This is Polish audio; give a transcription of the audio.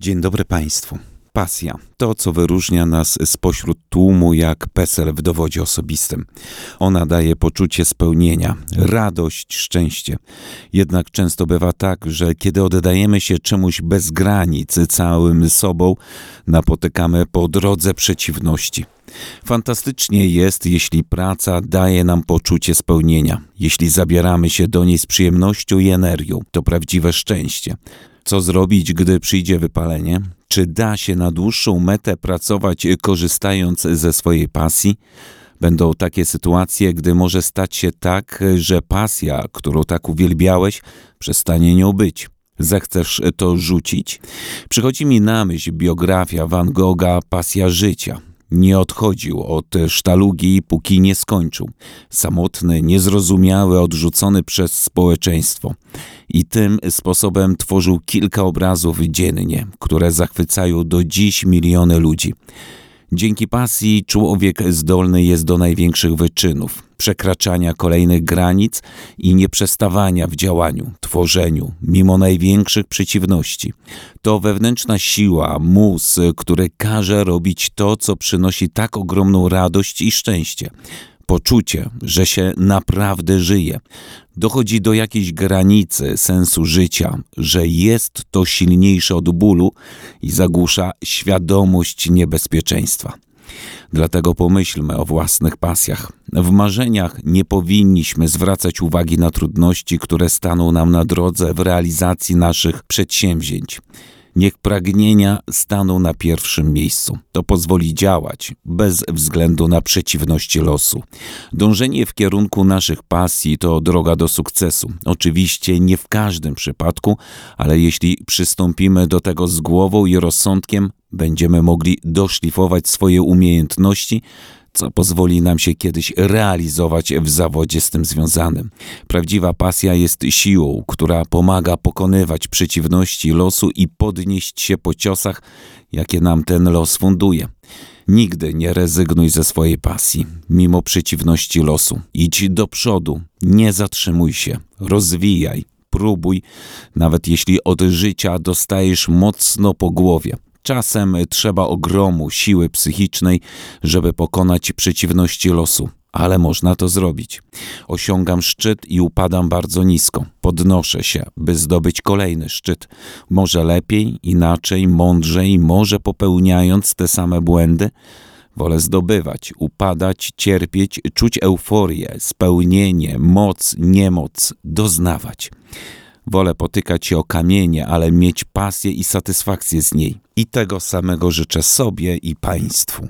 Dzień dobry Państwu. Pasja to, co wyróżnia nas spośród tłumu jak PESEL w dowodzie osobistym. Ona daje poczucie spełnienia, radość, szczęście. Jednak często bywa tak, że kiedy oddajemy się czemuś bez granic całym sobą, napotykamy po drodze przeciwności. Fantastycznie jest, jeśli praca daje nam poczucie spełnienia, jeśli zabieramy się do niej z przyjemnością i energią. To prawdziwe szczęście. Co zrobić, gdy przyjdzie wypalenie? Czy da się na dłuższą metę pracować korzystając ze swojej pasji? Będą takie sytuacje, gdy może stać się tak, że pasja, którą tak uwielbiałeś, przestanie nią być. Zechcesz to rzucić? Przychodzi mi na myśl biografia Van Gogha Pasja życia. Nie odchodził od sztalugi, póki nie skończył. Samotny, niezrozumiały, odrzucony przez społeczeństwo. I tym sposobem tworzył kilka obrazów dziennie, które zachwycają do dziś miliony ludzi. Dzięki pasji człowiek zdolny jest do największych wyczynów, przekraczania kolejnych granic i nieprzestawania w działaniu, tworzeniu, mimo największych przeciwności. To wewnętrzna siła, mus, który każe robić to, co przynosi tak ogromną radość i szczęście poczucie, że się naprawdę żyje. Dochodzi do jakiejś granicy sensu życia, że jest to silniejsze od bólu i zagłusza świadomość niebezpieczeństwa. Dlatego pomyślmy o własnych pasjach. W marzeniach nie powinniśmy zwracać uwagi na trudności, które staną nam na drodze w realizacji naszych przedsięwzięć. Niech pragnienia staną na pierwszym miejscu. To pozwoli działać bez względu na przeciwności losu. Dążenie w kierunku naszych pasji to droga do sukcesu. Oczywiście nie w każdym przypadku, ale jeśli przystąpimy do tego z głową i rozsądkiem, będziemy mogli doszlifować swoje umiejętności co pozwoli nam się kiedyś realizować w zawodzie z tym związanym. Prawdziwa pasja jest siłą, która pomaga pokonywać przeciwności losu i podnieść się po ciosach, jakie nam ten los funduje. Nigdy nie rezygnuj ze swojej pasji, mimo przeciwności losu. Idź do przodu, nie zatrzymuj się, rozwijaj, próbuj, nawet jeśli od życia dostajesz mocno po głowie. Czasem trzeba ogromu siły psychicznej, żeby pokonać przeciwności losu, ale można to zrobić. Osiągam szczyt i upadam bardzo nisko. Podnoszę się, by zdobyć kolejny szczyt. Może lepiej, inaczej, mądrzej, może popełniając te same błędy. Wolę zdobywać, upadać, cierpieć, czuć euforię, spełnienie, moc, niemoc, doznawać. Wolę potykać się o kamienie, ale mieć pasję i satysfakcję z niej. I tego samego życzę sobie i Państwu.